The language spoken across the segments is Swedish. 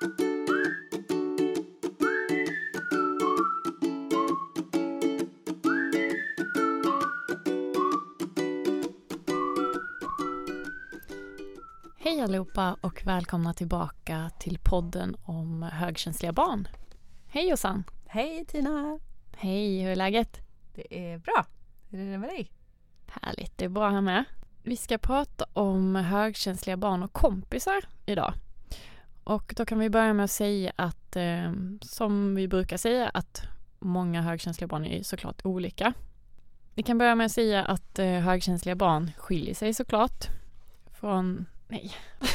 Hej allihopa och välkomna tillbaka till podden om högkänsliga barn. Hej Jossan! Hej Tina! Hej, hur är läget? Det är bra. Hur är det med dig? Härligt, det är bra här med. Vi ska prata om högkänsliga barn och kompisar idag. Och då kan vi börja med att säga att eh, som vi brukar säga att många högkänsliga barn är såklart olika. Vi kan börja med att säga att eh, högkänsliga barn skiljer sig såklart från Nej.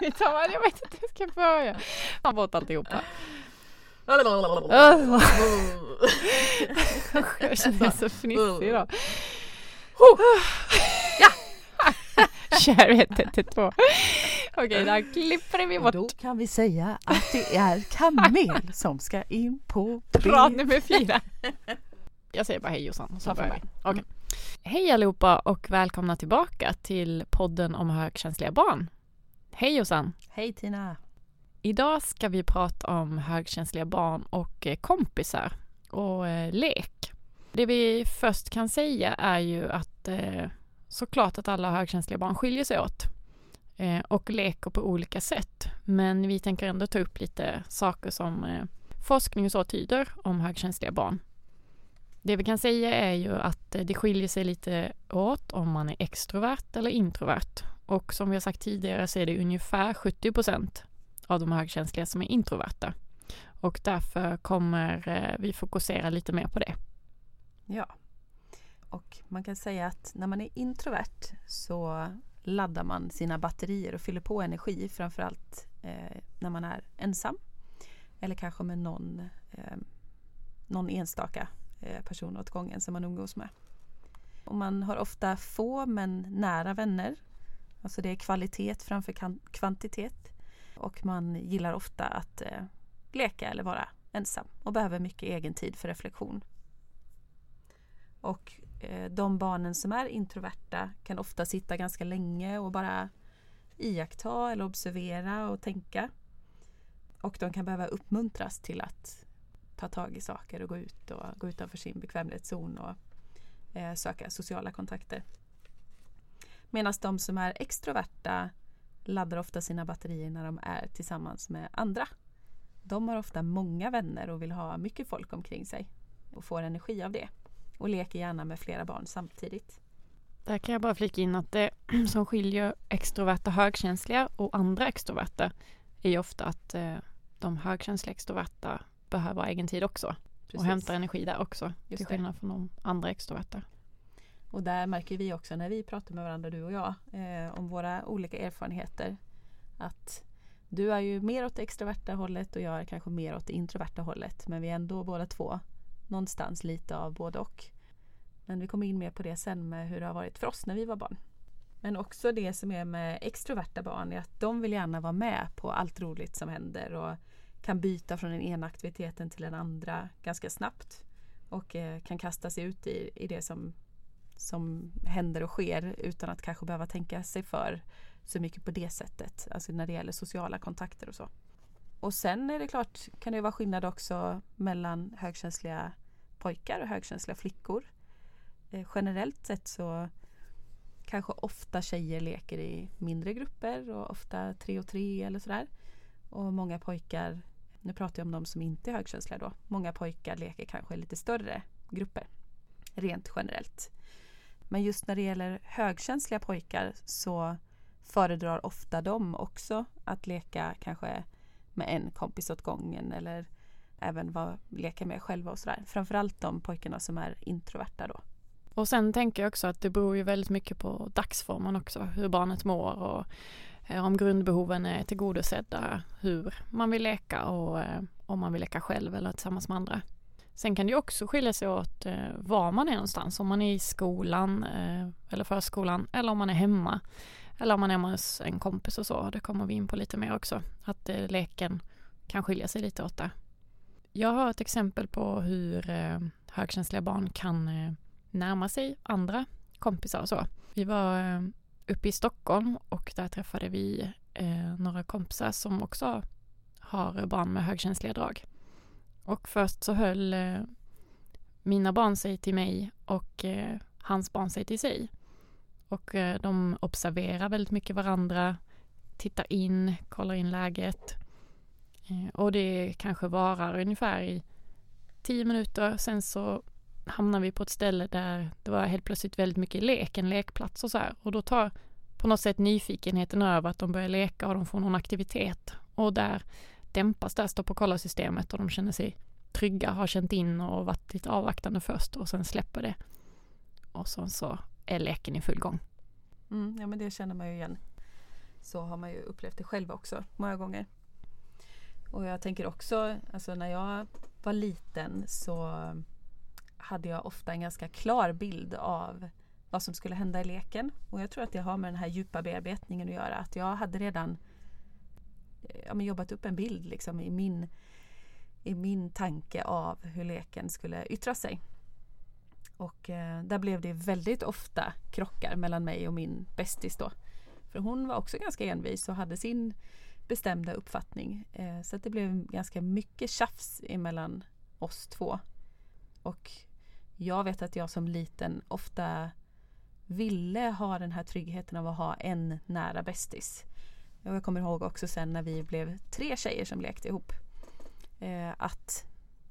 Vet vad, jag vet inte hur jag ska börja. Ta bort alltihopa. jag känner mig så fnissig idag. Kör ett, ett, ett, två. Okej, där klipper vi bort. Då kan vi säga att det är kamel som ska in på Rad nummer fyra. Jag säger bara hej Jossan. Så börjar vi. Okej. Hej allihopa och välkomna tillbaka till podden om högkänsliga barn. Hej Jossan. Hej Tina! Idag ska vi prata om högkänsliga barn och eh, kompisar och eh, lek. Det vi först kan säga är ju att eh, såklart att alla högkänsliga barn skiljer sig åt eh, och leker på olika sätt. Men vi tänker ändå ta upp lite saker som eh, forskning och så tyder om högkänsliga barn. Det vi kan säga är ju att eh, det skiljer sig lite åt om man är extrovert eller introvert. Och som vi har sagt tidigare så är det ungefär 70 procent av de högkänsliga som är introverta. Och därför kommer eh, vi fokusera lite mer på det. Ja. Och man kan säga att när man är introvert så laddar man sina batterier och fyller på energi framförallt eh, när man är ensam. Eller kanske med någon, eh, någon enstaka eh, person åt gången som man umgås med. Och man har ofta få men nära vänner. Alltså det är kvalitet framför kvantitet. Och man gillar ofta att eh, leka eller vara ensam och behöver mycket egen tid för reflektion. Och Eh, de barnen som är introverta kan ofta sitta ganska länge och bara iaktta eller observera och tänka. Och de kan behöva uppmuntras till att ta tag i saker och gå ut och gå utanför sin bekvämlighetszon och eh, söka sociala kontakter. Medan de som är extroverta laddar ofta sina batterier när de är tillsammans med andra. De har ofta många vänner och vill ha mycket folk omkring sig och får energi av det och leker gärna med flera barn samtidigt. Där kan jag bara flika in att det som skiljer extroverta högkänsliga och andra extroverta är ju ofta att eh, de högkänsliga extroverta behöver egen tid också och hämtar energi där också Just till det. skillnad från de andra extroverta. Och där märker vi också när vi pratar med varandra du och jag eh, om våra olika erfarenheter att du är ju mer åt det extroverta hållet och jag är kanske mer åt det introverta hållet men vi är ändå båda två någonstans lite av både och. Men vi kommer in mer på det sen med hur det har varit för oss när vi var barn. Men också det som är med extroverta barn är att de vill gärna vara med på allt roligt som händer och kan byta från den ena aktiviteten till den andra ganska snabbt och eh, kan kasta sig ut i, i det som som händer och sker utan att kanske behöva tänka sig för så mycket på det sättet. Alltså när det gäller sociala kontakter och så. Och sen är det klart kan det vara skillnad också mellan högkänsliga pojkar och högkänsliga flickor. Eh, generellt sett så kanske ofta tjejer leker i mindre grupper och ofta tre och tre eller sådär. Och många pojkar, nu pratar jag om de som inte är högkänsliga då, många pojkar leker kanske i lite större grupper rent generellt. Men just när det gäller högkänsliga pojkar så föredrar ofta de också att leka kanske med en kompis åt gången eller även vara, leka med själva och sådär. Framförallt de pojkarna som är introverta då. Och sen tänker jag också att det beror ju väldigt mycket på dagsformen också, hur barnet mår och eh, om grundbehoven är tillgodosedda, hur man vill leka och eh, om man vill leka själv eller tillsammans med andra. Sen kan det ju också skilja sig åt eh, var man är någonstans, om man är i skolan eller förskolan eller om man är hemma eller om man är hemma hos en kompis och så. Det kommer vi in på lite mer också, att eh, leken kan skilja sig lite åt det. Jag har ett exempel på hur eh, högkänsliga barn kan eh, närma sig andra kompisar och så. Vi var eh, uppe i Stockholm och där träffade vi eh, några kompisar som också har barn med högkänsliga drag. Och först så höll eh, mina barn sig till mig och eh, hans barn sig till sig. Och eh, de observerar väldigt mycket varandra, tittar in, kollar in läget. Eh, och det kanske varar ungefär i tio minuter. Sen så hamnar vi på ett ställe där det var helt plötsligt väldigt mycket lek, en lekplats och så här. Och då tar på något sätt nyfikenheten över att de börjar leka och de får någon aktivitet. Och där dämpas det här stopp och kolla-systemet och de känner sig trygga, har känt in och varit lite avvaktande först och sen släpper det. Och sen så är leken i full gång. Mm, ja men det känner man ju igen. Så har man ju upplevt det själv också många gånger. Och jag tänker också, alltså när jag var liten så hade jag ofta en ganska klar bild av vad som skulle hända i leken. Och jag tror att det har med den här djupa bearbetningen att göra. Att jag hade redan ja, men jobbat upp en bild liksom, i, min, i min tanke av hur leken skulle yttra sig. Och eh, där blev det väldigt ofta krockar mellan mig och min bästis då. För hon var också ganska envis och hade sin bestämda uppfattning. Eh, så det blev ganska mycket tjafs emellan oss två. Och jag vet att jag som liten ofta ville ha den här tryggheten av att ha en nära bästis. Jag kommer ihåg också sen när vi blev tre tjejer som lekte ihop. Eh, att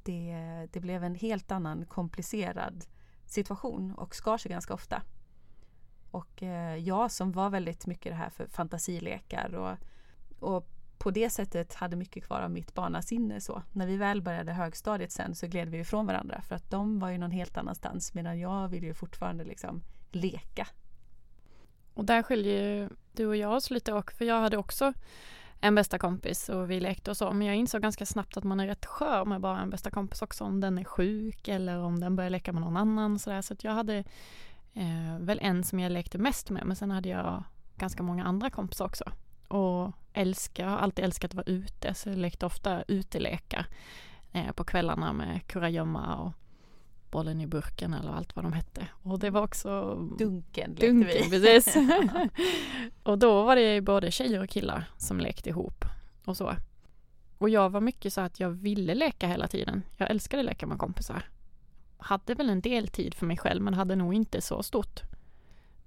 det, det blev en helt annan komplicerad situation och skar sig ganska ofta. Och eh, jag som var väldigt mycket det här för fantasilekar och, och på det sättet hade mycket kvar av mitt barnasinne så. När vi väl började högstadiet sen så gled vi ifrån varandra för att de var ju någon helt annanstans medan jag ville ju fortfarande liksom leka. Och där skiljer ju du och jag oss lite och för jag hade också en bästa kompis och vi lekte och så. Men jag insåg ganska snabbt att man är rätt skör med bara en bästa kompis också om den är sjuk eller om den börjar leka med någon annan sådär. Så att jag hade eh, väl en som jag lekte mest med men sen hade jag ganska många andra kompisar också. Och älskar, har alltid älskat att vara ute så jag lekte ofta utelekar eh, på kvällarna med kurragömma och bollen i burken eller allt vad de hette. Och det var också Dunken lekte Dunken, vi. precis. och då var det både tjejer och killar som lekte ihop och så. Och jag var mycket så att jag ville leka hela tiden. Jag älskade att leka med kompisar. Hade väl en del tid för mig själv men hade nog inte så stort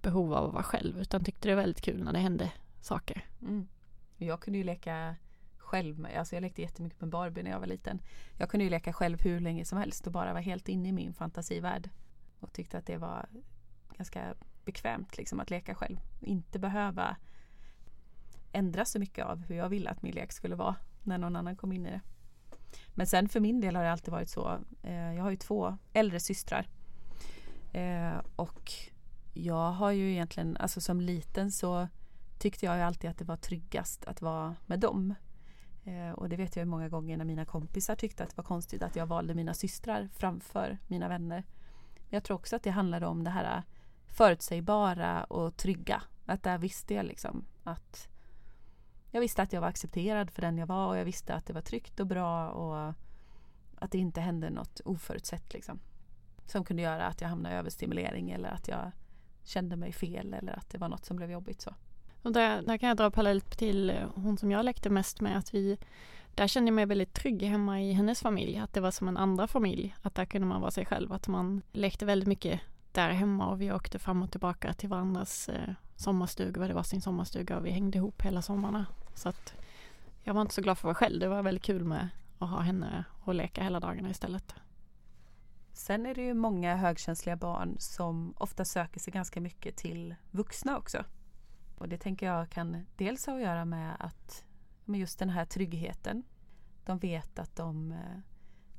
behov av att vara själv utan tyckte det var väldigt kul när det hände saker. Mm. Jag kunde ju leka själv med, alltså jag lekte jättemycket med Barbie när jag var liten. Jag kunde ju leka själv hur länge som helst och bara vara helt inne i min fantasivärld. Och tyckte att det var ganska bekvämt liksom att leka själv. Inte behöva ändra så mycket av hur jag ville att min lek skulle vara när någon annan kom in i det. Men sen för min del har det alltid varit så. Eh, jag har ju två äldre systrar. Eh, och jag har ju egentligen, alltså som liten så tyckte jag ju alltid att det var tryggast att vara med dem. Eh, och det vet jag många gånger när mina kompisar tyckte att det var konstigt att jag valde mina systrar framför mina vänner. Men jag tror också att det handlade om det här eh, förutsägbara och trygga. Att där visste jag liksom att jag visste att jag var accepterad för den jag var och jag visste att det var tryggt och bra och att det inte hände något oförutsett liksom. Som kunde göra att jag hamnade i överstimulering eller att jag kände mig fel eller att det var något som blev jobbigt så. Och där, där kan jag dra parallellt till eh, hon som jag lekte mest med att vi där kände jag mig väldigt trygg hemma i hennes familj, att det var som en andra familj, att där kunde man vara sig själv, att man lekte väldigt mycket där hemma och vi åkte fram och tillbaka till varandras eh, sommarstuga, det var sin sommarstuga och vi hängde ihop hela sommarna. Så att jag var inte så glad för att vara själv, det var väldigt kul med att ha henne och leka hela dagarna istället. Sen är det ju många högkänsliga barn som ofta söker sig ganska mycket till vuxna också. Och det tänker jag kan dels ha att göra med att med just den här tryggheten. De vet att de, eh,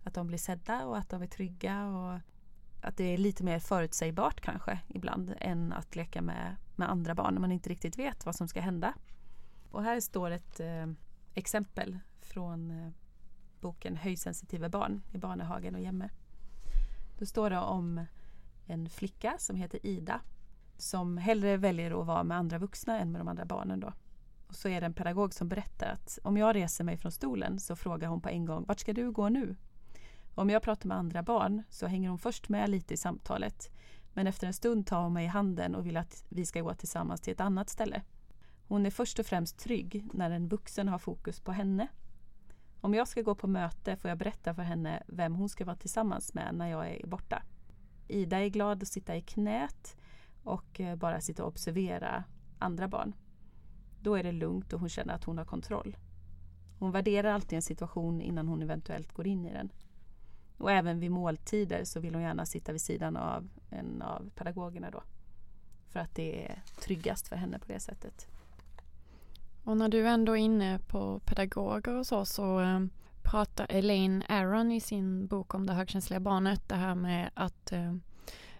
att de blir sedda och att de är trygga och att det är lite mer förutsägbart kanske ibland än att leka med, med andra barn när man inte riktigt vet vad som ska hända. Och här står ett eh, exempel från eh, boken Höjsensitiva barn i Barnehagen och Jämme. Då står det om en flicka som heter Ida som hellre väljer att vara med andra vuxna än med de andra barnen. Då. Och så är det en pedagog som berättar att om jag reser mig från stolen så frågar hon på en gång vart ska du gå nu? Om jag pratar med andra barn så hänger hon först med lite i samtalet men efter en stund tar hon mig i handen och vill att vi ska gå tillsammans till ett annat ställe. Hon är först och främst trygg när en vuxen har fokus på henne. Om jag ska gå på möte får jag berätta för henne vem hon ska vara tillsammans med när jag är borta. Ida är glad att sitta i knät och eh, bara sitta och observera andra barn. Då är det lugnt och hon känner att hon har kontroll. Hon värderar alltid en situation innan hon eventuellt går in i den. Och även vid måltider så vill hon gärna sitta vid sidan av en av pedagogerna då. För att det är tryggast för henne på det sättet. Och när du ändå är inne på pedagoger och så, så eh, pratar Elaine Aron i sin bok om det högkänsliga barnet det här med att eh,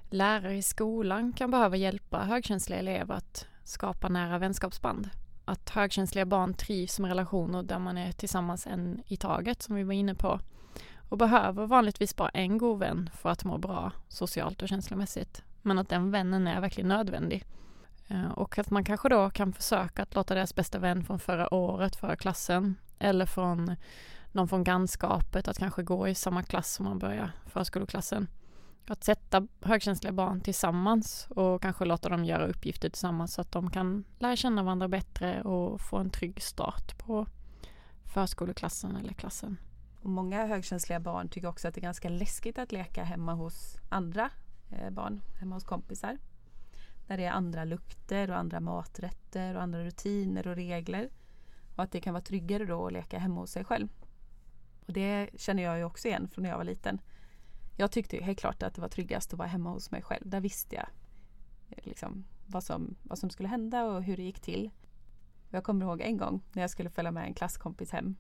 lärare i skolan kan behöva hjälpa högkänsliga elever att skapa nära vänskapsband. Att högkänsliga barn trivs med relationer där man är tillsammans en i taget som vi var inne på och behöver vanligtvis bara en god vän för att må bra socialt och känslomässigt. Men att den vännen är verkligen nödvändig. Eh, och att man kanske då kan försöka att låta deras bästa vän från förra året, förra klassen, eller från någon från grannskapet att kanske gå i samma klass som man börjar förskoleklassen. Att sätta högkänsliga barn tillsammans och kanske låta dem göra uppgifter tillsammans så att de kan lära känna varandra bättre och få en trygg start på förskoleklassen eller klassen. Och många högkänsliga barn tycker också att det är ganska läskigt att leka hemma hos andra eh, barn, hemma hos kompisar. När det är andra lukter och andra maträtter och andra rutiner och regler. Och att det kan vara tryggare då att leka hemma hos sig själv. Och det känner jag ju också igen från när jag var liten. Jag tyckte ju helt klart att det var tryggast att vara hemma hos mig själv. Där visste jag eh, liksom vad, som, vad som skulle hända och hur det gick till. Jag kommer ihåg en gång när jag skulle följa med en klasskompis hem.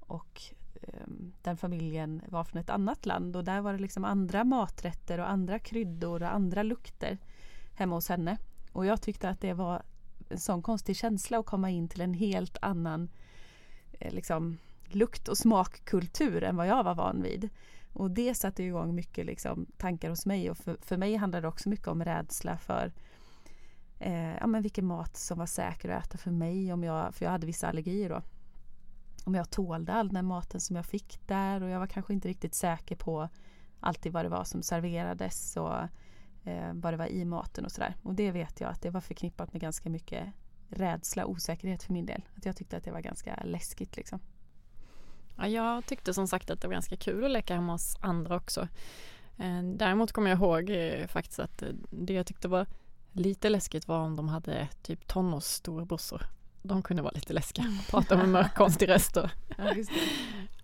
Och eh, den familjen var från ett annat land och där var det liksom andra maträtter och andra kryddor och andra lukter hemma hos henne. Och jag tyckte att det var en sån konstig känsla att komma in till en helt annan eh, liksom, lukt och smakkultur än vad jag var van vid. Och det satte igång mycket liksom, tankar hos mig och för, för mig handlade det också mycket om rädsla för eh, ja, men vilken mat som var säker att äta för mig, om jag, för jag hade vissa allergier då. Om jag tålde all den maten som jag fick där och jag var kanske inte riktigt säker på alltid vad det var som serverades och eh, vad det var i maten och sådär. Och det vet jag att det var förknippat med ganska mycket rädsla och osäkerhet för min del. Att jag tyckte att det var ganska läskigt liksom. Ja, jag tyckte som sagt att det var ganska kul att leka hemma hos andra också. Eh, däremot kommer jag ihåg eh, faktiskt att eh, det jag tyckte var lite läskigt var om de hade typ tonårsstorebrorsor de kunde vara lite läskiga, prata med mörk konstig röst. Och, ja,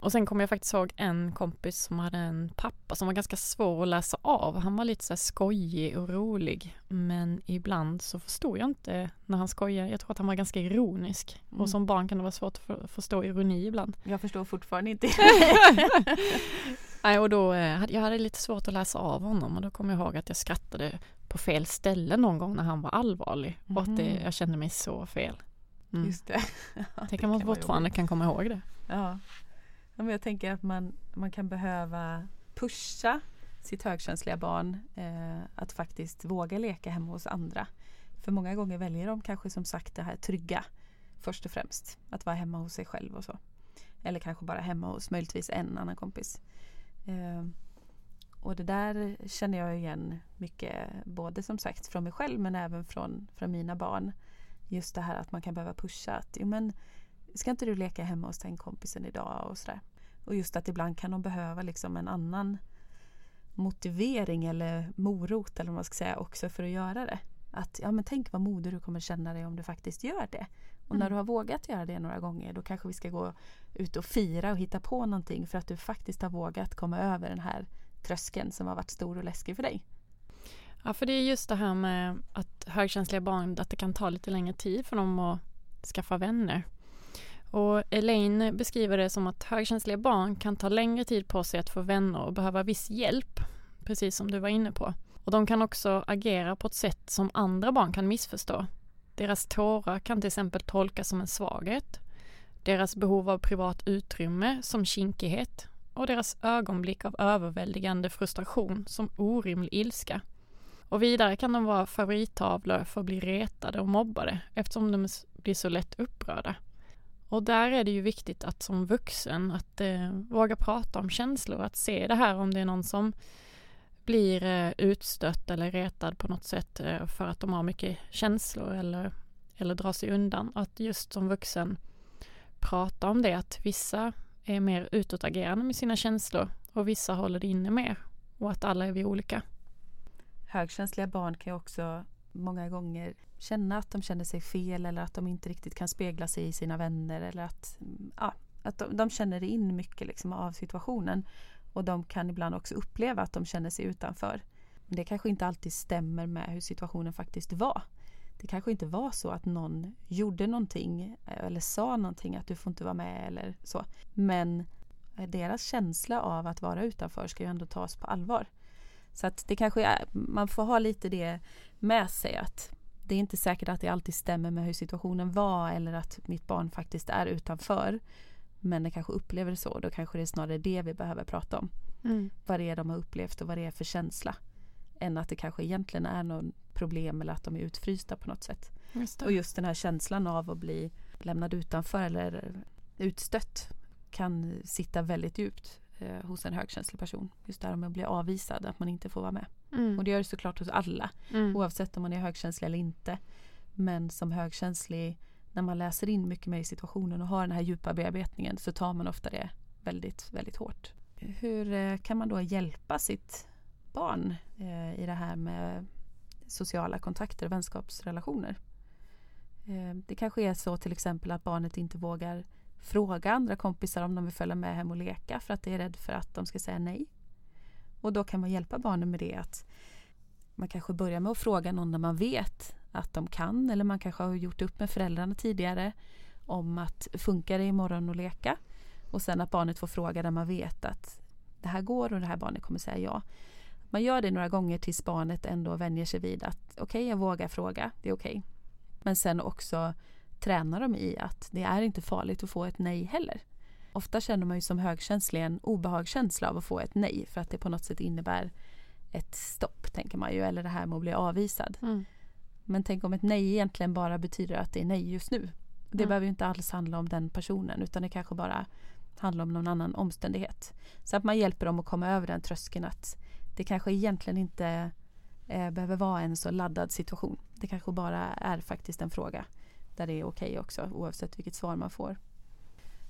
och sen kommer jag faktiskt ihåg en kompis som hade en pappa som var ganska svår att läsa av. Han var lite så här skojig och rolig. Men ibland så förstod jag inte när han skojade. Jag tror att han var ganska ironisk. Mm. Och som barn kan det vara svårt att förstå ironi ibland. Jag förstår fortfarande inte. Nej, och då, eh, jag hade lite svårt att läsa av honom och då kommer jag ihåg att jag skrattade på fel ställe någon gång när han var allvarlig. Och att det, mm. jag kände mig så fel. Mm. Just det. Tänk om man fortfarande kan komma ihåg det. Ja. ja men jag tänker att man, man kan behöva pusha sitt högkänsliga barn eh, att faktiskt våga leka hemma hos andra. För många gånger väljer de kanske som sagt det här trygga först och främst. Att vara hemma hos sig själv och så. Eller kanske bara hemma hos möjligtvis en annan kompis. Eh, och det där känner jag igen mycket både som sagt från mig själv men även från, från mina barn just det här att man kan behöva pusha att jo men ska inte du leka hemma hos den kompisen idag och sådär. Och just att ibland kan de behöva liksom en annan motivering eller morot eller vad man ska säga också för att göra det. Att ja men tänk vad modig du kommer känna dig om du faktiskt gör det. Och mm. när du har vågat göra det några gånger då kanske vi ska gå ut och fira och hitta på någonting för att du faktiskt har vågat komma över den här tröskeln som har varit stor och läskig för dig. Ja, för det är just det här med att högkänsliga barn, att det kan ta lite längre tid för dem att skaffa vänner. Och Elaine beskriver det som att högkänsliga barn kan ta längre tid på sig att få vänner och behöva viss hjälp, precis som du var inne på. Och de kan också agera på ett sätt som andra barn kan missförstå. Deras tårar kan till exempel tolkas som en svaghet, deras behov av privat utrymme som kinkighet och deras ögonblick av överväldigande frustration som orimlig ilska. Och vidare kan de vara favorittavlor för att bli retade och mobbade eftersom de blir så lätt upprörda. Och där är det ju viktigt att som vuxen att eh, våga prata om känslor, att se det här om det är någon som blir eh, utstött eller retad på något sätt eh, för att de har mycket känslor eller eller drar sig undan. Att just som vuxen prata om det, att vissa är mer utåtagerande med sina känslor och vissa håller det inne mer och att alla är vi olika. Högkänsliga barn kan ju också många gånger känna att de känner sig fel eller att de inte riktigt kan spegla sig i sina vänner eller att, mm, ja, att de, de känner in mycket liksom av situationen. Och de kan ibland också uppleva att de känner sig utanför. Men det kanske inte alltid stämmer med hur situationen faktiskt var. Det kanske inte var så att någon gjorde någonting eh, eller sa någonting att du får inte vara med eller så. Men eh, deras känsla av att vara utanför ska ju ändå tas på allvar. Så att det kanske är, man får ha lite det med sig att det är inte säkert att det alltid stämmer med hur situationen var eller att mitt barn faktiskt är utanför. Men det kanske upplever det så. Då kanske det är snarare det vi behöver prata om. Mm. Vad det är de har upplevt och vad det är för känsla. Än att det kanske egentligen är någon problem eller att de är utfrysta på något sätt. Just och just den här känslan av att bli lämnad utanför eller utstött kan sitta väldigt djupt eh, hos en högkänslig person. Just det här med att bli avvisad, att man inte får vara med. Mm. Och det gör det såklart hos alla, mm. oavsett om man är högkänslig eller inte. Men som högkänslig, när man läser in mycket mer i situationen och har den här djupa bearbetningen så tar man ofta det väldigt, väldigt hårt. Hur eh, kan man då hjälpa sitt barn eh, i det här med sociala kontakter och vänskapsrelationer? Eh, det kanske är så till exempel att barnet inte vågar fråga andra kompisar om de vill följa med hem och leka för att det är rädd för att de ska säga nej. Och då kan man hjälpa barnen med det att man kanske börjar med att fråga någon när man vet att de kan eller man kanske har gjort upp med föräldrarna tidigare om att funkar det imorgon att leka? Och sen att barnet får fråga där man vet att det här går och det här barnet kommer säga ja. Man gör det några gånger tills barnet ändå vänjer sig vid att okej, okay, jag vågar fråga, det är okej. Okay. Men sen också träna dem i att det är inte farligt att få ett nej heller. Ofta känner man ju som högkänslig en obehagskänsla av att få ett nej för att det på något sätt innebär ett stopp, tänker man ju, eller det här med att bli avvisad. Mm. Men tänk om ett nej egentligen bara betyder att det är nej just nu. Det mm. behöver ju inte alls handla om den personen utan det kanske bara handlar om någon annan omständighet. Så att man hjälper dem att komma över den tröskeln att det kanske egentligen inte eh, behöver vara en så laddad situation. Det kanske bara är faktiskt en fråga där det är okej okay också oavsett vilket svar man får.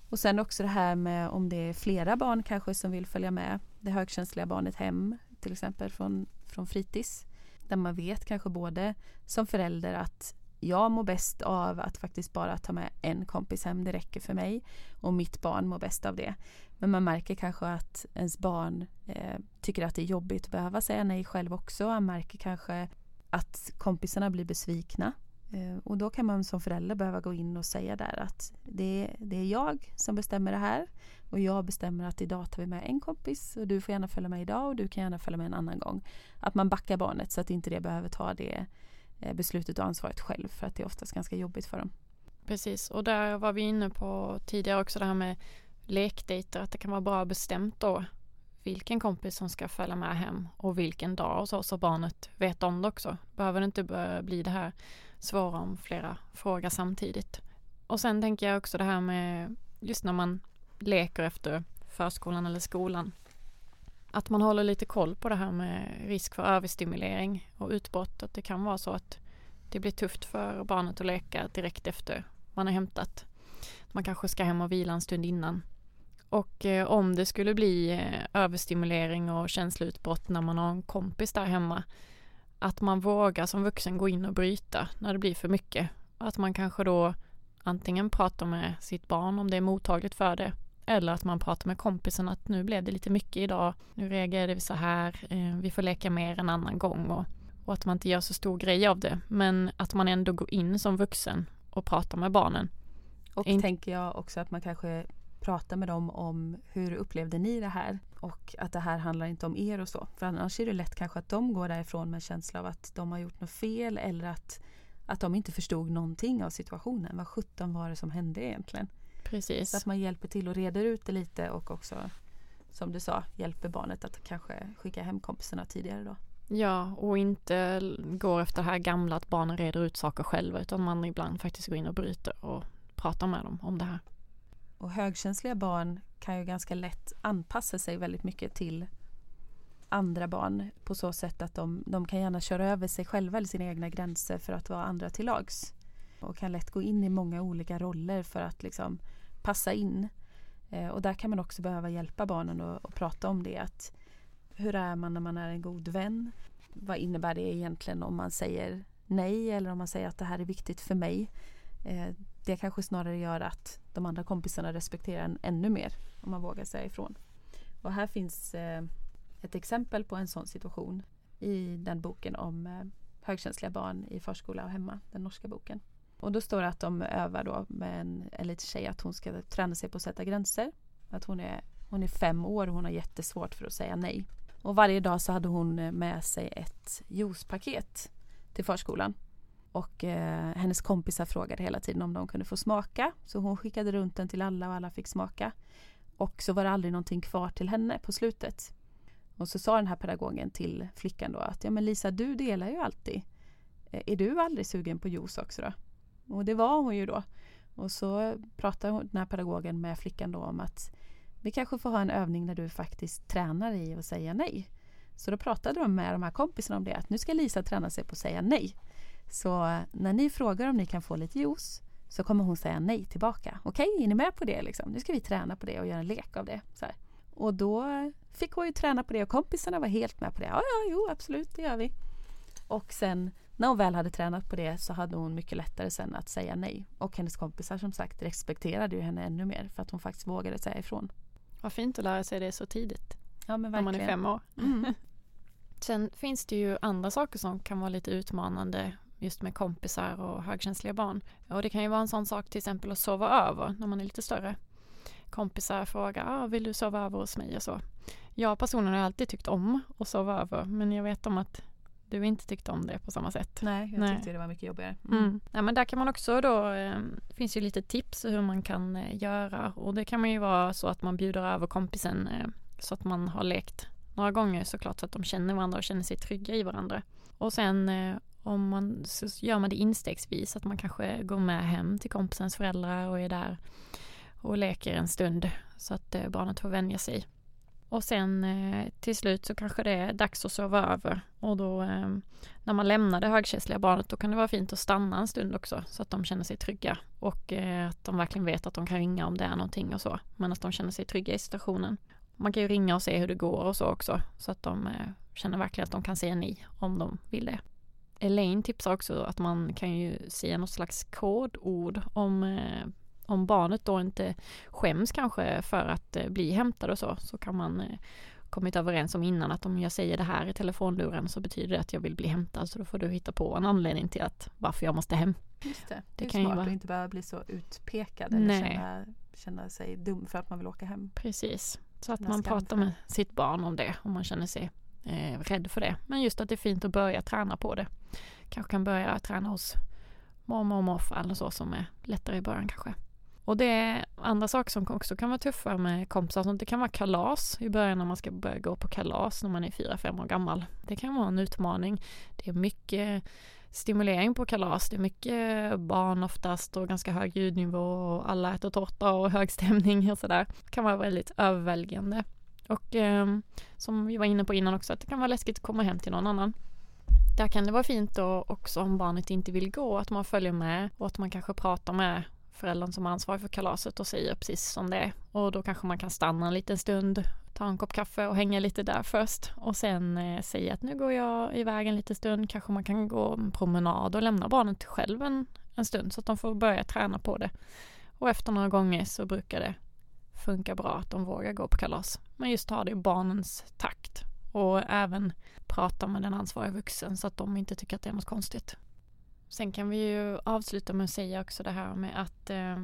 Och sen också det här med om det är flera barn kanske som vill följa med det högkänsliga barnet hem till exempel från, från fritids. Där man vet kanske både som förälder att jag mår bäst av att faktiskt bara ta med en kompis hem, det räcker för mig. Och mitt barn mår bäst av det. Men man märker kanske att ens barn eh, tycker att det är jobbigt att behöva säga nej själv också. Man märker kanske att kompisarna blir besvikna Eh, och då kan man som förälder behöva gå in och säga där att det, det är jag som bestämmer det här och jag bestämmer att idag tar vi med en kompis och du får gärna följa med idag och du kan gärna följa med en annan gång. Att man backar barnet så att inte det behöver ta det eh, beslutet och ansvaret själv för att det är oftast ganska jobbigt för dem. Precis och där var vi inne på tidigare också det här med lekdejter att det kan vara bra bestämt då vilken kompis som ska följa med hem och vilken dag och så, så barnet vet om det också. Behöver det inte bli det här svåra om flera frågor samtidigt. Och sen tänker jag också det här med just när man leker efter förskolan eller skolan. Att man håller lite koll på det här med risk för överstimulering och utbrott. Att det kan vara så att det blir tufft för barnet att leka direkt efter man har hämtat. Man kanske ska hem och vila en stund innan. Och eh, om det skulle bli eh, överstimulering och känsloutbrott när man har en kompis där hemma att man vågar som vuxen gå in och bryta när det blir för mycket. Att man kanske då antingen pratar med sitt barn om det är mottagligt för det eller att man pratar med kompisen att nu blev det lite mycket idag. Nu reagerade vi så här. Eh, vi får leka mer en annan gång och, och att man inte gör så stor grej av det. Men att man ändå går in som vuxen och pratar med barnen. Och In tänker jag också att man kanske prata med dem om hur upplevde ni det här? Och att det här handlar inte om er och så. För annars är det lätt kanske att de går därifrån med en känsla av att de har gjort något fel eller att, att de inte förstod någonting av situationen. Vad sjutton var det som hände egentligen? Precis. Så att man hjälper till och reder ut det lite och också som du sa hjälper barnet att kanske skicka hem kompisarna tidigare då. Ja, och inte går efter det här gamla att barnen reder ut saker själva utan man ibland faktiskt går in och bryter och pratar med dem om det här. Och högkänsliga barn kan ju ganska lätt anpassa sig väldigt mycket till andra barn på så sätt att de, de kan gärna köra över sig själva eller sina egna gränser för att vara andra till lags. och kan lätt gå in i många olika roller för att liksom passa in. Eh, och där kan man också behöva hjälpa barnen och, och prata om det. Att hur är man när man är en god vän? Vad innebär det egentligen om man säger nej eller om man säger att det här är viktigt för mig? Eh, det kanske snarare gör att de andra kompisarna respekterar en ännu mer om man vågar säga ifrån. Och här finns eh, ett exempel på en sån situation i den boken om eh, högkänsliga barn i förskola och hemma, den norska boken. Och då står det att de övar då med en, en liten tjej att hon ska träna sig på att sätta gränser. Att hon är, hon är fem år och hon har jättesvårt för att säga nej. Och varje dag så hade hon eh, med sig ett juicepaket till förskolan. Och eh, hennes kompisar frågade hela tiden om de kunde få smaka. Så hon skickade runt den till alla och alla fick smaka. Och så var det aldrig någonting kvar till henne på slutet. Och så sa den här pedagogen till flickan då att ja men Lisa du delar ju alltid. Eh, är du aldrig sugen på juice också då? Och det var hon ju då. Och så pratade den här pedagogen med flickan då om att vi kanske får ha en övning när du faktiskt tränar i att säga nej. Så då pratade de med de här kompisarna om det att nu ska Lisa träna sig på att säga nej. Så när ni frågar om ni kan få lite juice så kommer hon säga nej tillbaka. Okej, okay, är ni med på det? Liksom? Nu ska vi träna på det och göra en lek av det. Och då fick hon ju träna på det och kompisarna var helt med på det. Ja, ja, jo, absolut, det gör vi. Och sen när hon väl hade tränat på det så hade hon mycket lättare sen att säga nej. Och hennes kompisar som sagt respekterade ju henne ännu mer för att hon faktiskt vågade säga ifrån. Vad fint att lära sig det så tidigt. Ja, men verkligen. När man är fem år. Mm. sen finns det ju andra saker som kan vara lite utmanande just med kompisar och högkänsliga barn. Och det kan ju vara en sån sak till exempel att sova över när man är lite större. Kompisar frågar, ah, vill du sova över hos mig och så. Jag personligen har alltid tyckt om att sova över men jag vet om att du inte tyckte om det på samma sätt. Nej, jag Nej. tyckte det var mycket jobbigare. Mm. Mm. Ja, men där kan man också då, eh, finns ju lite tips hur man kan eh, göra och det kan man ju vara så att man bjuder över kompisen eh, så att man har lekt några gånger såklart så att de känner varandra och känner sig trygga i varandra. Och sen om man, så gör man det instegsvis, att man kanske går med hem till kompisens föräldrar och är där och leker en stund så att eh, barnet får vänja sig. Och sen eh, till slut så kanske det är dags att sova över och då eh, när man lämnar det högkänsliga barnet då kan det vara fint att stanna en stund också så att de känner sig trygga och att de verkligen vet att de kan ringa om det är någonting och så men att de känner sig trygga i situationen. Man kan ju ringa och se hur det går och så också så att de känner verkligen att de kan säga nej om de vill det. Elaine tipsar också att man kan ju säga något slags kodord om, eh, om barnet då inte skäms kanske för att eh, bli hämtad och så, så kan man eh, kommit överens om innan att om jag säger det här i telefonluren så betyder det att jag vill bli hämtad. Så då får du hitta på en anledning till att varför jag måste hem. Just det, det, det är kan smart ju vara... att inte behöva bli så utpekad eller känna, känna sig dum för att man vill åka hem. Precis, så att man pratar med sitt barn om det om man känner sig eh, rädd för det. Men just att det är fint att börja träna på det. Kanske kan börja träna hos mormor och morfar eller så som är lättare i början kanske. Och det är andra saker som också kan vara tuffa med kompisar. Sånt. Det kan vara kalas i början när man ska börja gå på kalas när man är fyra fem år gammal. Det kan vara en utmaning. Det är mycket stimulering på kalas. Det är mycket barn oftast och ganska hög ljudnivå och alla äter tårta och hög stämning och sådär. Det kan vara väldigt överväldigande. Och eh, som vi var inne på innan också, att det kan vara läskigt att komma hem till någon annan. Där kan det vara fint då också om barnet inte vill gå, att man följer med och att man kanske pratar med föräldern som är ansvarig för kalaset och säger precis som det är. Och då kanske man kan stanna en liten stund, ta en kopp kaffe och hänga lite där först och sen eh, säga att nu går jag iväg en liten stund. Kanske man kan gå en promenad och lämna barnet själv en, en stund så att de får börja träna på det. Och efter några gånger så brukar det funkar bra att de vågar gå på kalas. Men just ta det i barnens takt och även prata med den ansvariga vuxen så att de inte tycker att det är något konstigt. Sen kan vi ju avsluta med att säga också det här med att eh,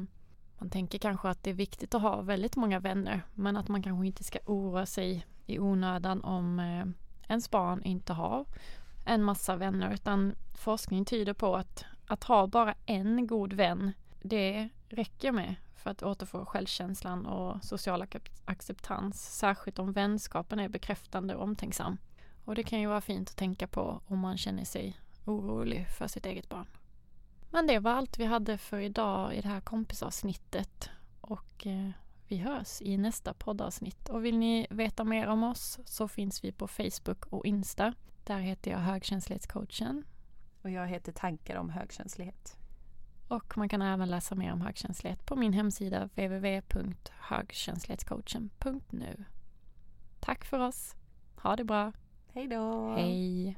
man tänker kanske att det är viktigt att ha väldigt många vänner men att man kanske inte ska oroa sig i onödan om eh, ens barn inte har en massa vänner utan forskning tyder på att att ha bara en god vän det räcker med för att återfå självkänslan och social acceptans, särskilt om vänskapen är bekräftande och omtänksam. Och det kan ju vara fint att tänka på om man känner sig orolig för sitt eget barn. Men det var allt vi hade för idag i det här kompisavsnittet och eh, vi hörs i nästa poddavsnitt. Och vill ni veta mer om oss så finns vi på Facebook och Insta. Där heter jag högkänslighetscoachen. Och jag heter Tankar om högkänslighet. Och man kan även läsa mer om högkänslighet på min hemsida www.högkänslighetscoachen.nu. Tack för oss. Ha det bra. Hej då! Hej!